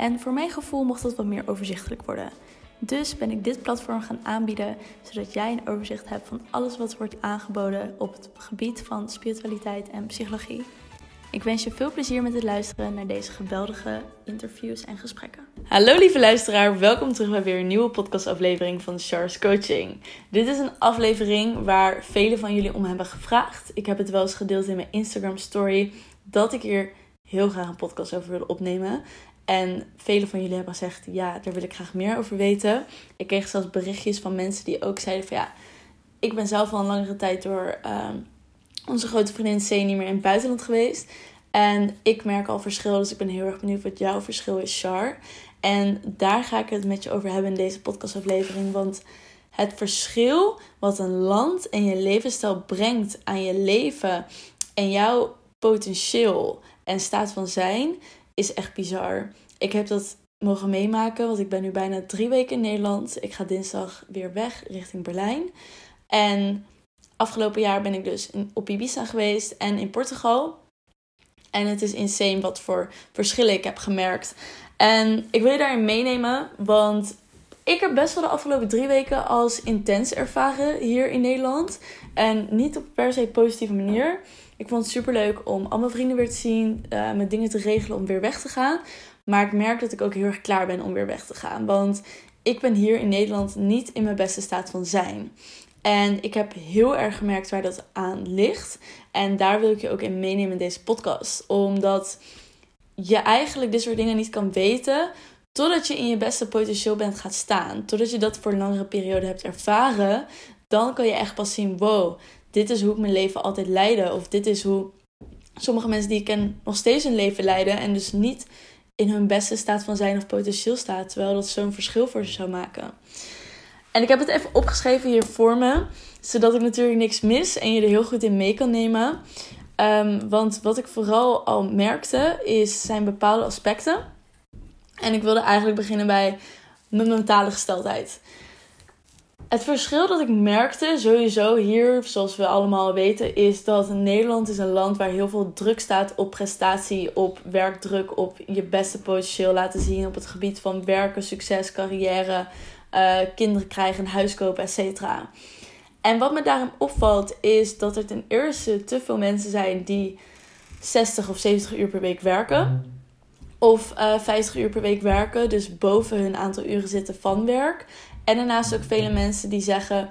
En voor mijn gevoel mocht dat wat meer overzichtelijk worden. Dus ben ik dit platform gaan aanbieden, zodat jij een overzicht hebt van alles wat wordt aangeboden op het gebied van spiritualiteit en psychologie. Ik wens je veel plezier met het luisteren naar deze geweldige interviews en gesprekken. Hallo lieve luisteraar, welkom terug bij weer een nieuwe podcastaflevering van Charles Coaching. Dit is een aflevering waar velen van jullie om hebben gevraagd. Ik heb het wel eens gedeeld in mijn Instagram story dat ik hier heel graag een podcast over wil opnemen. En vele van jullie hebben gezegd, ja, daar wil ik graag meer over weten. Ik kreeg zelfs berichtjes van mensen die ook zeiden van ja, ik ben zelf al een langere tijd door uh, onze grote vriendin C niet meer in het buitenland geweest. En ik merk al verschil, dus ik ben heel erg benieuwd wat jouw verschil is, Char. En daar ga ik het met je over hebben in deze podcastaflevering. Want het verschil wat een land en je levensstijl brengt aan je leven en jouw potentieel en staat van zijn, is echt bizar. Ik heb dat mogen meemaken, want ik ben nu bijna drie weken in Nederland. Ik ga dinsdag weer weg richting Berlijn. En afgelopen jaar ben ik dus op Ibiza geweest en in Portugal. En het is insane wat voor verschillen ik heb gemerkt. En ik wil je daarin meenemen, want ik heb best wel de afgelopen drie weken als intens ervaren hier in Nederland. En niet op per se positieve manier. Ik vond het super leuk om al mijn vrienden weer te zien, uh, met dingen te regelen om weer weg te gaan. Maar ik merk dat ik ook heel erg klaar ben om weer weg te gaan. Want ik ben hier in Nederland niet in mijn beste staat van zijn. En ik heb heel erg gemerkt waar dat aan ligt. En daar wil ik je ook in meenemen in deze podcast. Omdat je eigenlijk dit soort dingen niet kan weten totdat je in je beste potentieel bent gaan staan. Totdat je dat voor een langere periode hebt ervaren. Dan kan je echt pas zien, wow, dit is hoe ik mijn leven altijd leidde. Of dit is hoe sommige mensen die ik ken nog steeds hun leven leiden. En dus niet in hun beste staat van zijn of potentieel staat. Terwijl dat zo'n verschil voor ze zou maken. En ik heb het even opgeschreven hier voor me. Zodat ik natuurlijk niks mis en je er heel goed in mee kan nemen. Um, want wat ik vooral al merkte, is, zijn bepaalde aspecten. En ik wilde eigenlijk beginnen bij mijn mentale gesteldheid. Het verschil dat ik merkte sowieso hier, zoals we allemaal weten, is dat Nederland is een land waar heel veel druk staat op prestatie, op werkdruk, op je beste potentieel laten zien op het gebied van werken, succes, carrière, uh, kinderen krijgen, huis kopen, etc. En wat me daarom opvalt is dat er ten eerste te veel mensen zijn die 60 of 70 uur per week werken. Of uh, eh, 50 uur per week werken, dus boven hun aantal uren zitten van werk. En daarnaast ook vele mensen die zeggen: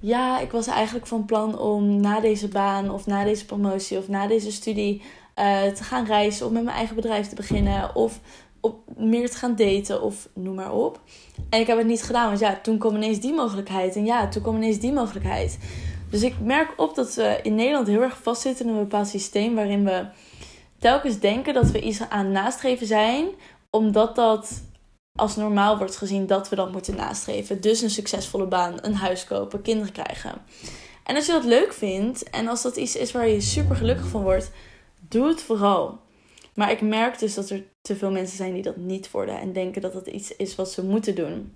Ja, ik was eigenlijk van plan om na deze baan of na deze promotie of na deze studie uh, te gaan reizen, om met mijn eigen bedrijf te beginnen of op meer te gaan daten of noem maar op. En ik heb het niet gedaan, want ja, toen kwam ineens die mogelijkheid en ja, toen kwam ineens die mogelijkheid. Dus ik merk op dat we in Nederland heel erg vastzitten in een bepaald systeem waarin we telkens denken dat we iets aan nastreven zijn, omdat dat als normaal wordt gezien dat we dat moeten nastreven. Dus een succesvolle baan, een huis kopen, kinderen krijgen. En als je dat leuk vindt en als dat iets is waar je super gelukkig van wordt, doe het vooral. Maar ik merk dus dat er te veel mensen zijn die dat niet worden en denken dat dat iets is wat ze moeten doen.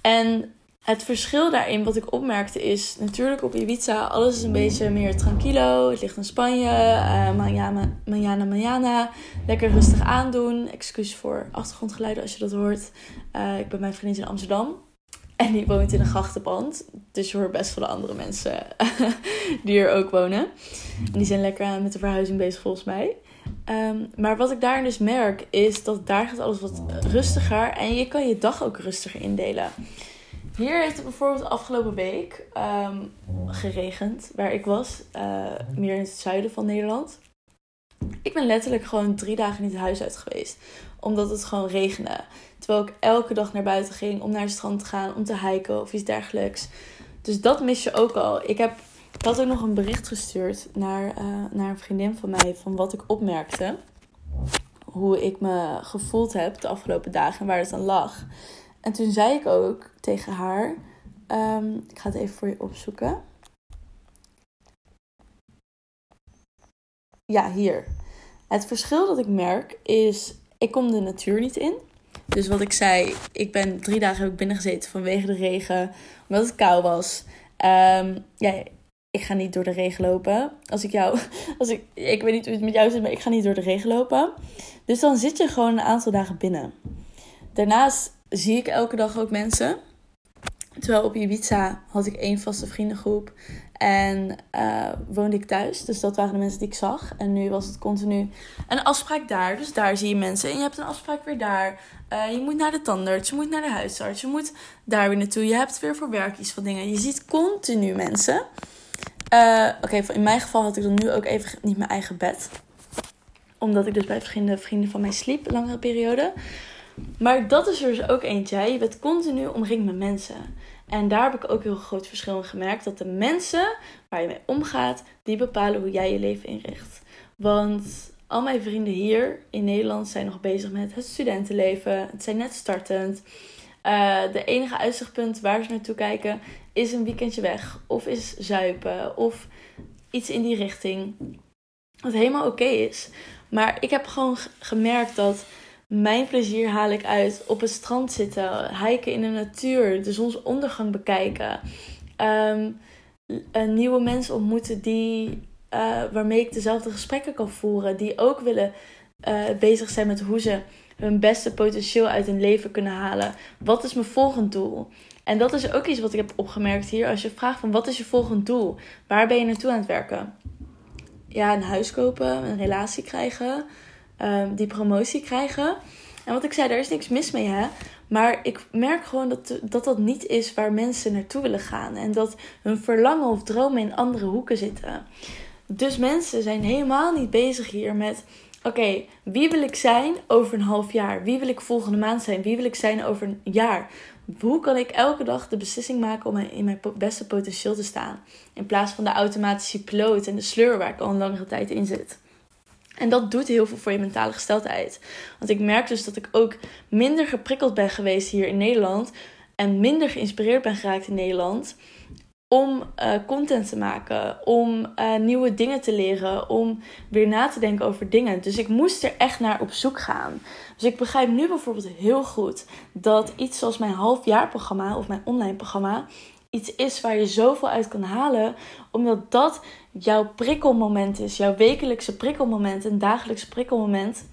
En het verschil daarin, wat ik opmerkte, is natuurlijk op Ibiza alles is een beetje meer tranquilo. Het ligt in Spanje, uh, manjana, manjana. Lekker rustig aandoen. Excuus voor achtergrondgeluiden als je dat hoort. Uh, ik ben mijn vriendin in Amsterdam. En die woont in een grachtenpand. Dus je hoort best veel andere mensen die er ook wonen. En die zijn lekker met de verhuizing bezig volgens mij. Um, maar wat ik daar dus merk, is dat daar gaat alles wat rustiger. En je kan je dag ook rustiger indelen. Hier heeft het bijvoorbeeld afgelopen week um, geregend, waar ik was, uh, meer in het zuiden van Nederland. Ik ben letterlijk gewoon drie dagen niet het huis uit geweest, omdat het gewoon regende. Terwijl ik elke dag naar buiten ging om naar het strand te gaan, om te hiken of iets dergelijks. Dus dat mis je ook al. Ik heb ik had ook nog een bericht gestuurd naar, uh, naar een vriendin van mij van wat ik opmerkte. hoe ik me gevoeld heb de afgelopen dagen en waar het dan lag. En toen zei ik ook tegen haar: ehm, Ik ga het even voor je opzoeken. Ja, hier. Het verschil dat ik merk is: ik kom de natuur niet in. Dus wat ik zei, ik ben drie dagen heb ik binnen gezeten vanwege de regen, omdat het koud was. Um, ja, ik ga niet door de regen lopen. Als ik jou, als ik, ik weet niet hoe het met jou zit, maar ik ga niet door de regen lopen. Dus dan zit je gewoon een aantal dagen binnen. Daarnaast zie ik elke dag ook mensen. Terwijl op Ibiza had ik één vaste vriendengroep. En uh, woonde ik thuis. Dus dat waren de mensen die ik zag. En nu was het continu een afspraak daar. Dus daar zie je mensen. En je hebt een afspraak weer daar. Uh, je moet naar de tandarts. Je moet naar de huisarts. Je moet daar weer naartoe. Je hebt weer voor werk iets van dingen. Je ziet continu mensen. Uh, Oké, in mijn geval had ik dan nu ook even niet mijn eigen bed. Omdat ik dus bij verschillende vrienden van mij sliep. Langere periode. Maar dat is er dus ook eentje. Je bent continu omringd met mensen. En daar heb ik ook heel groot verschil in gemerkt. Dat de mensen waar je mee omgaat, die bepalen hoe jij je leven inricht. Want al mijn vrienden hier in Nederland zijn nog bezig met het studentenleven. Het zijn net startend. Uh, de enige uitzichtpunt waar ze naartoe kijken is een weekendje weg. Of is zuipen. Of iets in die richting. Wat helemaal oké is. Maar ik heb gewoon gemerkt dat mijn plezier haal ik uit op het strand zitten, hiken in de natuur, de zonsondergang bekijken. Um, nieuwe mensen ontmoeten die, uh, waarmee ik dezelfde gesprekken kan voeren. Die ook willen uh, bezig zijn met hoe ze hun beste potentieel uit hun leven kunnen halen. Wat is mijn volgend doel? En dat is ook iets wat ik heb opgemerkt hier. Als je vraagt van wat is je volgend doel? Waar ben je naartoe aan het werken? Ja, een huis kopen, een relatie krijgen, um, die promotie krijgen. En wat ik zei, daar is niks mis mee, hè. Maar ik merk gewoon dat, dat dat niet is waar mensen naartoe willen gaan. En dat hun verlangen of dromen in andere hoeken zitten. Dus mensen zijn helemaal niet bezig hier met... Oké, wie wil ik zijn over een half jaar? Wie wil ik volgende maand zijn? Wie wil ik zijn over een jaar? Hoe kan ik elke dag de beslissing maken om in mijn beste potentieel te staan? In plaats van de automatische piloot en de sleur waar ik al een langere tijd in zit. En dat doet heel veel voor je mentale gesteldheid. Want ik merk dus dat ik ook minder geprikkeld ben geweest hier in Nederland. En minder geïnspireerd ben geraakt in Nederland. Om uh, content te maken, om uh, nieuwe dingen te leren, om weer na te denken over dingen. Dus ik moest er echt naar op zoek gaan. Dus ik begrijp nu bijvoorbeeld heel goed dat iets zoals mijn halfjaarprogramma of mijn online programma iets is waar je zoveel uit kan halen, omdat dat jouw prikkelmoment is, jouw wekelijkse prikkelmoment, een dagelijkse prikkelmoment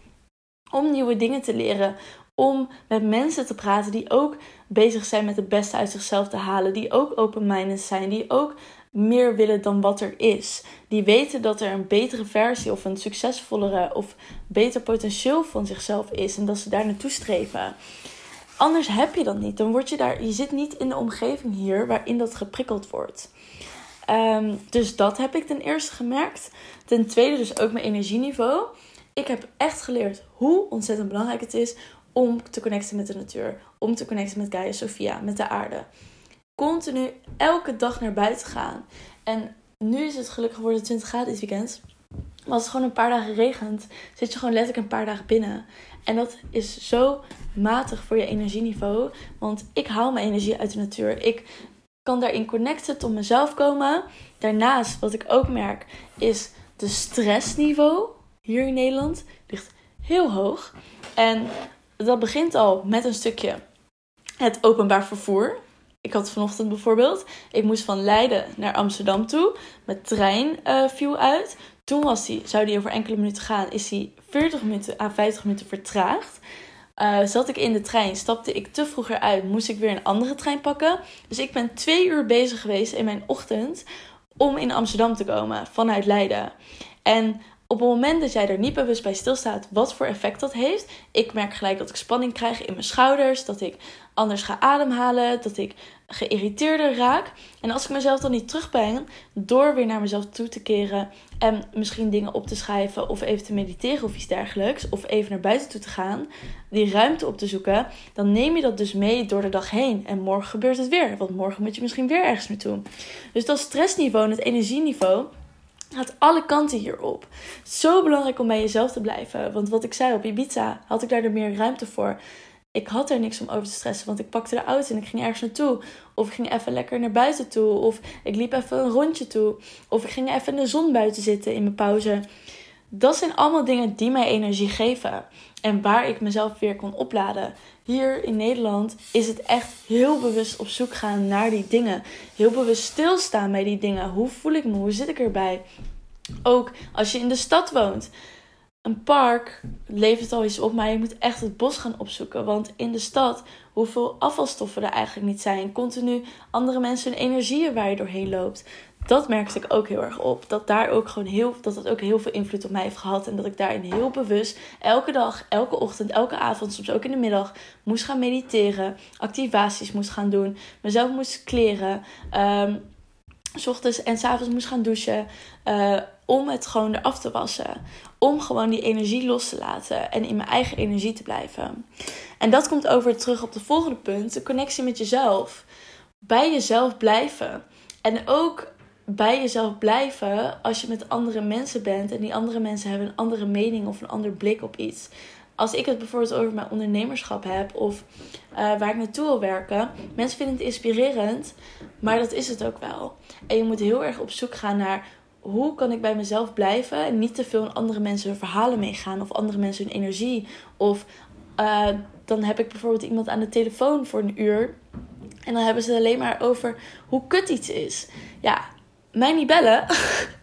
om nieuwe dingen te leren, om met mensen te praten die ook bezig zijn met het beste uit zichzelf te halen, die ook open-minded zijn, die ook meer willen dan wat er is. Die weten dat er een betere versie of een succesvollere of beter potentieel van zichzelf is en dat ze daar naartoe streven. Anders heb je dat niet. Dan word je daar, je zit niet in de omgeving hier waarin dat geprikkeld wordt. Um, dus dat heb ik ten eerste gemerkt. Ten tweede dus ook mijn energieniveau. Ik heb echt geleerd hoe ontzettend belangrijk het is om te connecten met de natuur. Om te connecten met Gaia Sophia, met de aarde. Continu elke dag naar buiten gaan. En nu is het gelukkig geworden 20 graden dit weekend. Maar als het gewoon een paar dagen regent, zit je gewoon letterlijk een paar dagen binnen. En dat is zo matig voor je energieniveau. Want ik haal mijn energie uit de natuur. Ik kan daarin connecten tot mezelf komen. Daarnaast, wat ik ook merk, is de stressniveau hier in Nederland ligt heel hoog. En dat begint al met een stukje het openbaar vervoer. Ik had vanochtend bijvoorbeeld, ik moest van Leiden naar Amsterdam toe. Mijn trein uh, viel uit. Toen was die, zou die over enkele minuten gaan, is die 40 minuten à 50 minuten vertraagd. Uh, zat ik in de trein, stapte ik te vroeger uit, moest ik weer een andere trein pakken. Dus ik ben twee uur bezig geweest in mijn ochtend om in Amsterdam te komen vanuit Leiden. En op het moment dat jij er niet bewust bij stilstaat wat voor effect dat heeft, ik merk gelijk dat ik spanning krijg in mijn schouders, dat ik anders ga ademhalen, dat ik geïrriteerder raak. En als ik mezelf dan niet terugbreng door weer naar mezelf toe te keren en misschien dingen op te schrijven of even te mediteren of iets dergelijks, of even naar buiten toe te gaan, die ruimte op te zoeken, dan neem je dat dus mee door de dag heen. En morgen gebeurt het weer, want morgen moet je misschien weer ergens naartoe. Dus dat stressniveau en het energieniveau gaat alle kanten hierop. Zo belangrijk om bij jezelf te blijven. Want wat ik zei op Ibiza, had ik daar er meer ruimte voor. Ik had er niks om over te stressen, want ik pakte de auto en ik ging ergens naartoe. Of ik ging even lekker naar buiten toe. Of ik liep even een rondje toe. Of ik ging even in de zon buiten zitten in mijn pauze. Dat zijn allemaal dingen die mij energie geven. En waar ik mezelf weer kon opladen. Hier in Nederland is het echt heel bewust op zoek gaan naar die dingen. Heel bewust stilstaan bij die dingen. Hoe voel ik me? Hoe zit ik erbij? Ook als je in de stad woont. Een park levert al iets op, maar je moet echt het bos gaan opzoeken. Want in de stad, hoeveel afvalstoffen er eigenlijk niet zijn. Continu andere mensen hun energieën waar je doorheen loopt dat merkte ik ook heel erg op. Dat daar ook gewoon heel, dat het ook heel veel invloed op mij heeft gehad. En dat ik daarin heel bewust elke dag, elke ochtend, elke avond, soms ook in de middag moest gaan mediteren. Activaties moest gaan doen. Mezelf moest kleren. Um, s ochtends en s avonds moest gaan douchen. Uh, om het gewoon eraf te wassen. Om gewoon die energie los te laten. En in mijn eigen energie te blijven. En dat komt over terug op de volgende punt. De connectie met jezelf. Bij jezelf blijven. En ook bij jezelf blijven als je met andere mensen bent en die andere mensen hebben een andere mening of een ander blik op iets. Als ik het bijvoorbeeld over mijn ondernemerschap heb of uh, waar ik naartoe wil werken, mensen vinden het inspirerend, maar dat is het ook wel. En je moet heel erg op zoek gaan naar hoe kan ik bij mezelf blijven en niet te veel in andere mensen hun verhalen meegaan of andere mensen hun energie. Of uh, dan heb ik bijvoorbeeld iemand aan de telefoon voor een uur. En dan hebben ze alleen maar over hoe kut iets is. Ja, mij niet bellen.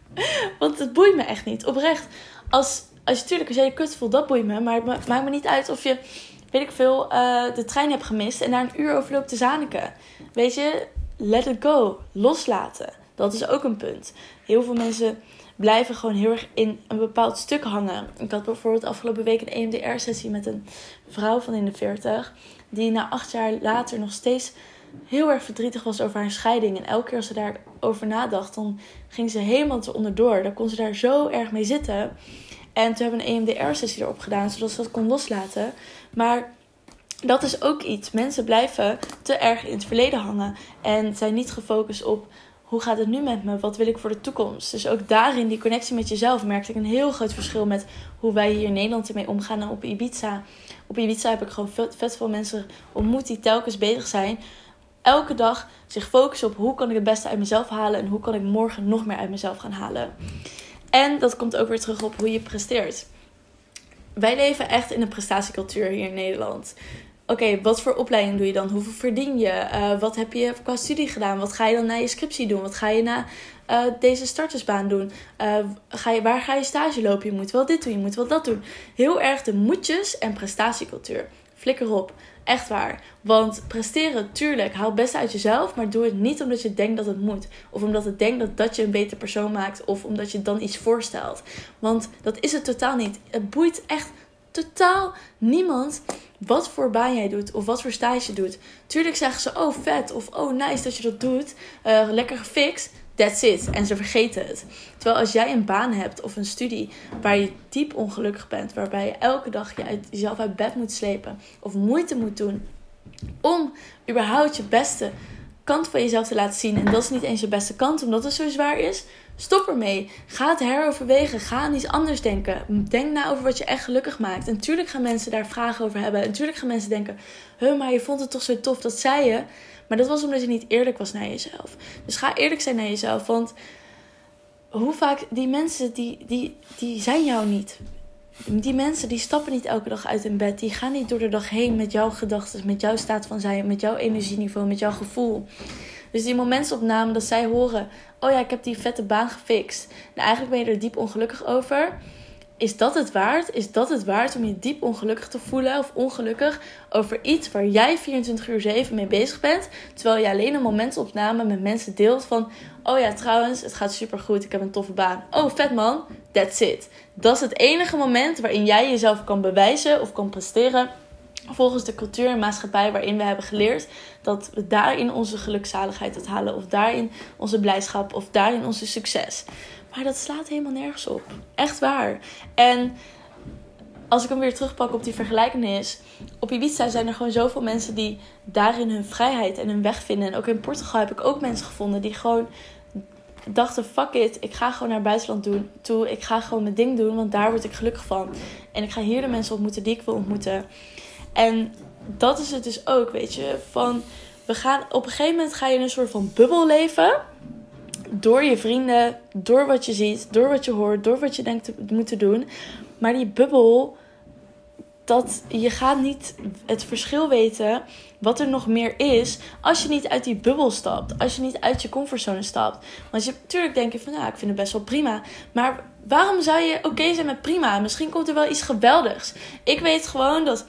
Want het boeit me echt niet. Oprecht. Als, als je natuurlijk, als jij kut voelt, dat boeit me. Maar het maakt me niet uit of je, weet ik veel, uh, de trein hebt gemist en daar een uur over loopt te zaniken. Weet je, let it go. Loslaten. Dat is ook een punt. Heel veel mensen blijven gewoon heel erg in een bepaald stuk hangen. Ik had bijvoorbeeld afgelopen week een EMDR-sessie met een vrouw van in de 40. Die na acht jaar later nog steeds heel erg verdrietig was over haar scheiding. En elke keer als ze daarover nadacht, dan ging ze helemaal te onderdoor. Dan kon ze daar zo erg mee zitten. En toen hebben we een EMDR-sessie erop gedaan, zodat ze dat kon loslaten. Maar dat is ook iets. Mensen blijven te erg in het verleden hangen. En zijn niet gefocust op hoe gaat het nu met me? Wat wil ik voor de toekomst? Dus ook daarin, die connectie met jezelf, merkte ik een heel groot verschil met hoe wij hier in Nederland ermee omgaan en op Ibiza. Op Ibiza heb ik gewoon vet, veel mensen ontmoet die telkens bezig zijn elke dag zich focussen op hoe kan ik het beste uit mezelf halen en hoe kan ik morgen nog meer uit mezelf gaan halen. En dat komt ook weer terug op hoe je presteert. Wij leven echt in een prestatiecultuur hier in Nederland. Oké, wat voor opleiding doe je dan? Hoeveel verdien je? Uh, wat heb je qua studie gedaan? Wat ga je dan na je scriptie doen? Wat ga je na uh, deze startersbaan doen? Uh, ga je, waar ga je stage lopen? Je moet wel dit doen, je moet wel dat doen. Heel erg de moedjes en prestatiecultuur. Flikker op. Echt waar. Want presteren, tuurlijk, haal het uit jezelf. Maar doe het niet omdat je denkt dat het moet. Of omdat het denkt dat dat je een beter persoon maakt. Of omdat je dan iets voorstelt. Want dat is het totaal niet. Het boeit echt totaal niemand wat voor baan jij doet of wat voor stage je doet. Tuurlijk zeggen ze, oh vet of oh nice dat je dat doet. Uh, lekker gefixt. That's it. En ze vergeten het. Terwijl als jij een baan hebt of een studie waar je diep ongelukkig bent, waarbij je elke dag jezelf uit bed moet slepen of moeite moet doen om überhaupt je beste kant van jezelf te laten zien. En dat is niet eens je beste kant, omdat het zo zwaar is. Stop ermee. Ga het heroverwegen. Ga aan iets anders denken. Denk na over wat je echt gelukkig maakt. En natuurlijk gaan mensen daar vragen over hebben. En natuurlijk gaan mensen denken: Huh, maar je vond het toch zo tof, dat zei je. Maar dat was omdat je niet eerlijk was naar jezelf. Dus ga eerlijk zijn naar jezelf. Want hoe vaak die mensen, die, die, die zijn jou niet. Die mensen die stappen niet elke dag uit hun bed. Die gaan niet door de dag heen met jouw gedachten, met jouw staat van zijn, met jouw energieniveau, met jouw gevoel. Dus die momentopname dat zij horen: Oh ja, ik heb die vette baan gefixt. Nou, eigenlijk ben je er diep ongelukkig over is dat het waard? Is dat het waard om je diep ongelukkig te voelen of ongelukkig over iets waar jij 24 uur 7 mee bezig bent, terwijl je alleen een momentopname met mensen deelt van, oh ja, trouwens, het gaat super goed, ik heb een toffe baan. Oh, vet man, that's it. Dat is het enige moment waarin jij jezelf kan bewijzen of kan presteren volgens de cultuur en maatschappij waarin we hebben geleerd dat we daarin onze gelukzaligheid het halen of daarin onze blijdschap of daarin onze succes. Maar dat slaat helemaal nergens op. Echt waar. En als ik hem weer terugpak op die vergelijkenis. Op Ibiza zijn er gewoon zoveel mensen die daarin hun vrijheid en hun weg vinden. En ook in Portugal heb ik ook mensen gevonden die gewoon dachten, fuck it, ik ga gewoon naar het buitenland doen, toe. Ik ga gewoon mijn ding doen, want daar word ik gelukkig van. En ik ga hier de mensen ontmoeten die ik wil ontmoeten. En dat is het dus ook, weet je. Van, we gaan, op een gegeven moment ga je in een soort van bubbel leven. Door je vrienden, door wat je ziet, door wat je hoort, door wat je denkt te moeten doen. Maar die bubbel, dat je gaat niet het verschil weten wat er nog meer is als je niet uit die bubbel stapt. Als je niet uit je comfortzone stapt. Want je natuurlijk denk je van ja, ik vind het best wel prima. Maar waarom zou je oké zijn met prima? Misschien komt er wel iets geweldigs. Ik weet gewoon dat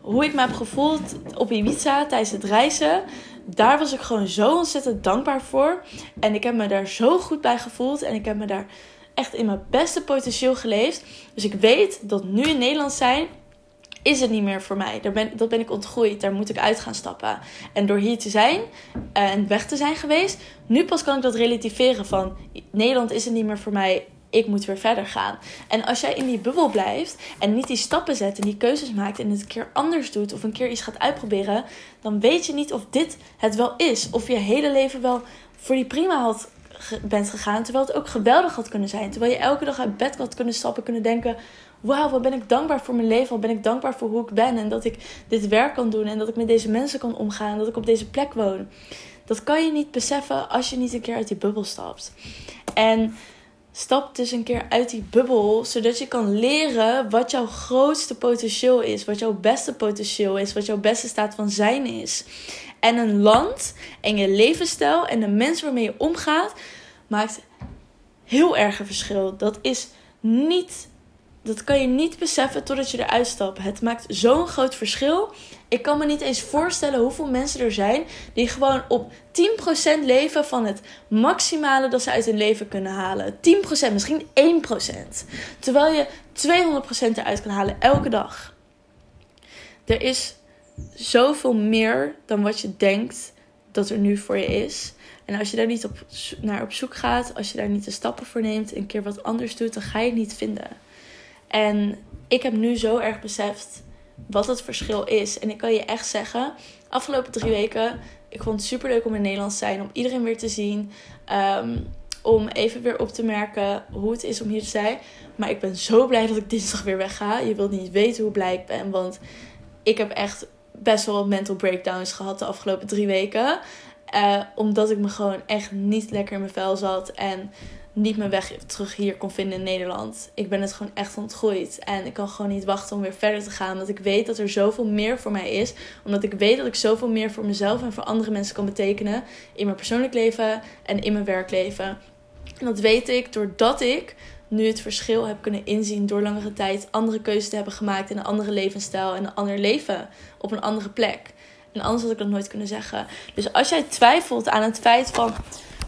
hoe ik me heb gevoeld op Ibiza tijdens het reizen. Daar was ik gewoon zo ontzettend dankbaar voor. En ik heb me daar zo goed bij gevoeld. En ik heb me daar echt in mijn beste potentieel geleefd. Dus ik weet dat nu in Nederland zijn is het niet meer voor mij. Daar ben, dat ben ik ontgroeid. Daar moet ik uit gaan stappen. En door hier te zijn en weg te zijn geweest, nu pas kan ik dat relativeren van Nederland is het niet meer voor mij. Ik moet weer verder gaan. En als jij in die bubbel blijft en niet die stappen zet en die keuzes maakt en het een keer anders doet of een keer iets gaat uitproberen, dan weet je niet of dit het wel is. Of je hele leven wel voor die prima had bent gegaan. Terwijl het ook geweldig had kunnen zijn. Terwijl je elke dag uit bed had kunnen stappen, kunnen denken: wauw, wat ben ik dankbaar voor mijn leven. Wat ben ik dankbaar voor hoe ik ben. En dat ik dit werk kan doen. En dat ik met deze mensen kan omgaan. Dat ik op deze plek woon. Dat kan je niet beseffen als je niet een keer uit die bubbel stapt. En stap dus een keer uit die bubbel. Zodat je kan leren wat jouw grootste potentieel is. Wat jouw beste potentieel is. Wat jouw beste staat van zijn is. En een land en je levensstijl en de mensen waarmee je omgaat maakt heel erg een verschil. Dat is niet dat kan je niet beseffen totdat je eruit stapt. Het maakt zo'n groot verschil. Ik kan me niet eens voorstellen hoeveel mensen er zijn die gewoon op 10% leven van het maximale dat ze uit hun leven kunnen halen. 10%, misschien 1%. Terwijl je 200% eruit kan halen elke dag. Er is zoveel meer dan wat je denkt dat er nu voor je is. En als je daar niet op, naar op zoek gaat, als je daar niet de stappen voor neemt, een keer wat anders doet, dan ga je het niet vinden. En ik heb nu zo erg beseft wat het verschil is. En ik kan je echt zeggen, afgelopen drie weken, ik vond het super leuk om in Nederland te zijn, om iedereen weer te zien. Ehm, om even weer op te merken hoe het is om hier te zijn. Maar ik ben zo blij dat ik dinsdag weer wegga. Je wilt niet weten hoe blij ik ben. Want ik heb echt best wel mental breakdowns gehad de afgelopen drie weken. Uh, omdat ik me gewoon echt niet lekker in mijn vel zat. En niet mijn weg terug hier kon vinden in Nederland. Ik ben het gewoon echt ontgroeid. En ik kan gewoon niet wachten om weer verder te gaan. Omdat ik weet dat er zoveel meer voor mij is. Omdat ik weet dat ik zoveel meer voor mezelf en voor andere mensen kan betekenen. In mijn persoonlijk leven en in mijn werkleven. En dat weet ik doordat ik nu het verschil heb kunnen inzien door langere tijd andere keuzes te hebben gemaakt in een andere levensstijl en een ander leven op een andere plek. En anders had ik dat nooit kunnen zeggen. Dus als jij twijfelt aan het feit van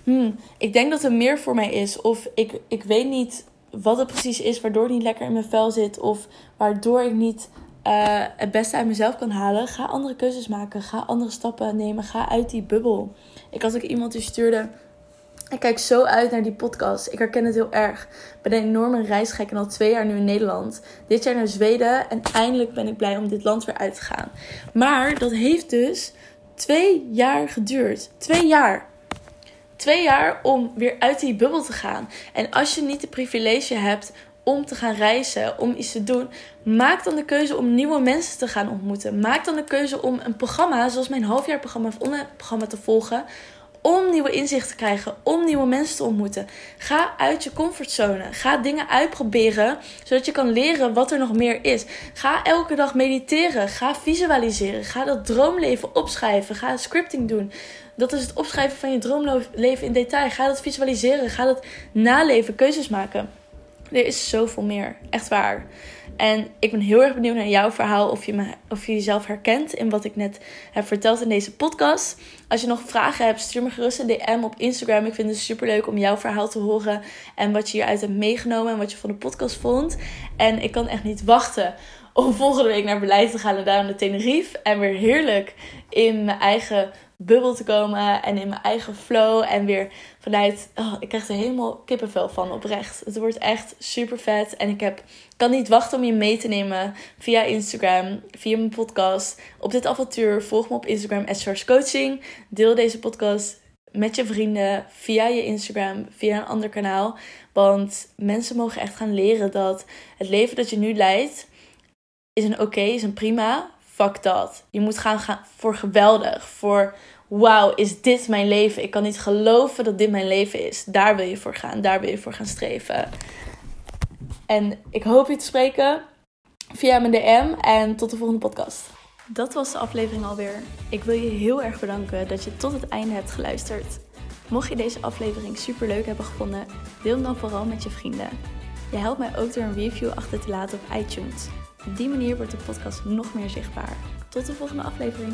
hmm, ik denk dat er meer voor mij is. Of ik, ik weet niet wat het precies is waardoor het niet lekker in mijn vel zit. Of waardoor ik niet uh, het beste uit mezelf kan halen. Ga andere keuzes maken. Ga andere stappen nemen. Ga uit die bubbel. Ik had ook iemand die stuurde. Ik kijk zo uit naar die podcast. Ik herken het heel erg. Ik ben een enorme reisgek en al twee jaar nu in Nederland. Dit jaar naar Zweden. En eindelijk ben ik blij om dit land weer uit te gaan. Maar dat heeft dus twee jaar geduurd. Twee jaar twee jaar om weer uit die bubbel te gaan. En als je niet de privilege hebt om te gaan reizen, om iets te doen, maak dan de keuze om nieuwe mensen te gaan ontmoeten. Maak dan de keuze om een programma, zoals mijn halfjaarprogramma of online programma te volgen. Om nieuwe inzichten te krijgen, om nieuwe mensen te ontmoeten. Ga uit je comfortzone. Ga dingen uitproberen, zodat je kan leren wat er nog meer is. Ga elke dag mediteren. Ga visualiseren. Ga dat droomleven opschrijven. Ga scripting doen dat is het opschrijven van je droomleven in detail. Ga dat visualiseren. Ga dat naleven. Keuzes maken. Er is zoveel meer. Echt waar. En ik ben heel erg benieuwd naar jouw verhaal. Of je, me, of je jezelf herkent in wat ik net heb verteld in deze podcast. Als je nog vragen hebt, stuur me gerust een DM op Instagram. Ik vind het super leuk om jouw verhaal te horen. En wat je hieruit hebt meegenomen. En wat je van de podcast vond. En ik kan echt niet wachten om volgende week naar Beleid te gaan. En daar naar Tenerife. En weer heerlijk in mijn eigen bubbel te komen en in mijn eigen flow. En weer vanuit, oh, ik krijg er helemaal kippenvel van oprecht. Het wordt echt super vet. En ik heb, kan niet wachten om je mee te nemen via Instagram, via mijn podcast. Op dit avontuur volg me op Instagram, Coaching. Deel deze podcast met je vrienden, via je Instagram, via een ander kanaal. Want mensen mogen echt gaan leren dat het leven dat je nu leidt, is een oké, is een prima. Fuck dat. Je moet gaan, gaan voor geweldig, voor wauw, is dit mijn leven? Ik kan niet geloven dat dit mijn leven is. Daar wil je voor gaan, daar wil je voor gaan streven. En ik hoop je te spreken via mijn DM en tot de volgende podcast. Dat was de aflevering alweer. Ik wil je heel erg bedanken dat je tot het einde hebt geluisterd. Mocht je deze aflevering super leuk hebben gevonden, deel hem dan vooral met je vrienden. Je helpt mij ook door een review achter te laten op iTunes. Op die manier wordt de podcast nog meer zichtbaar. Tot de volgende aflevering.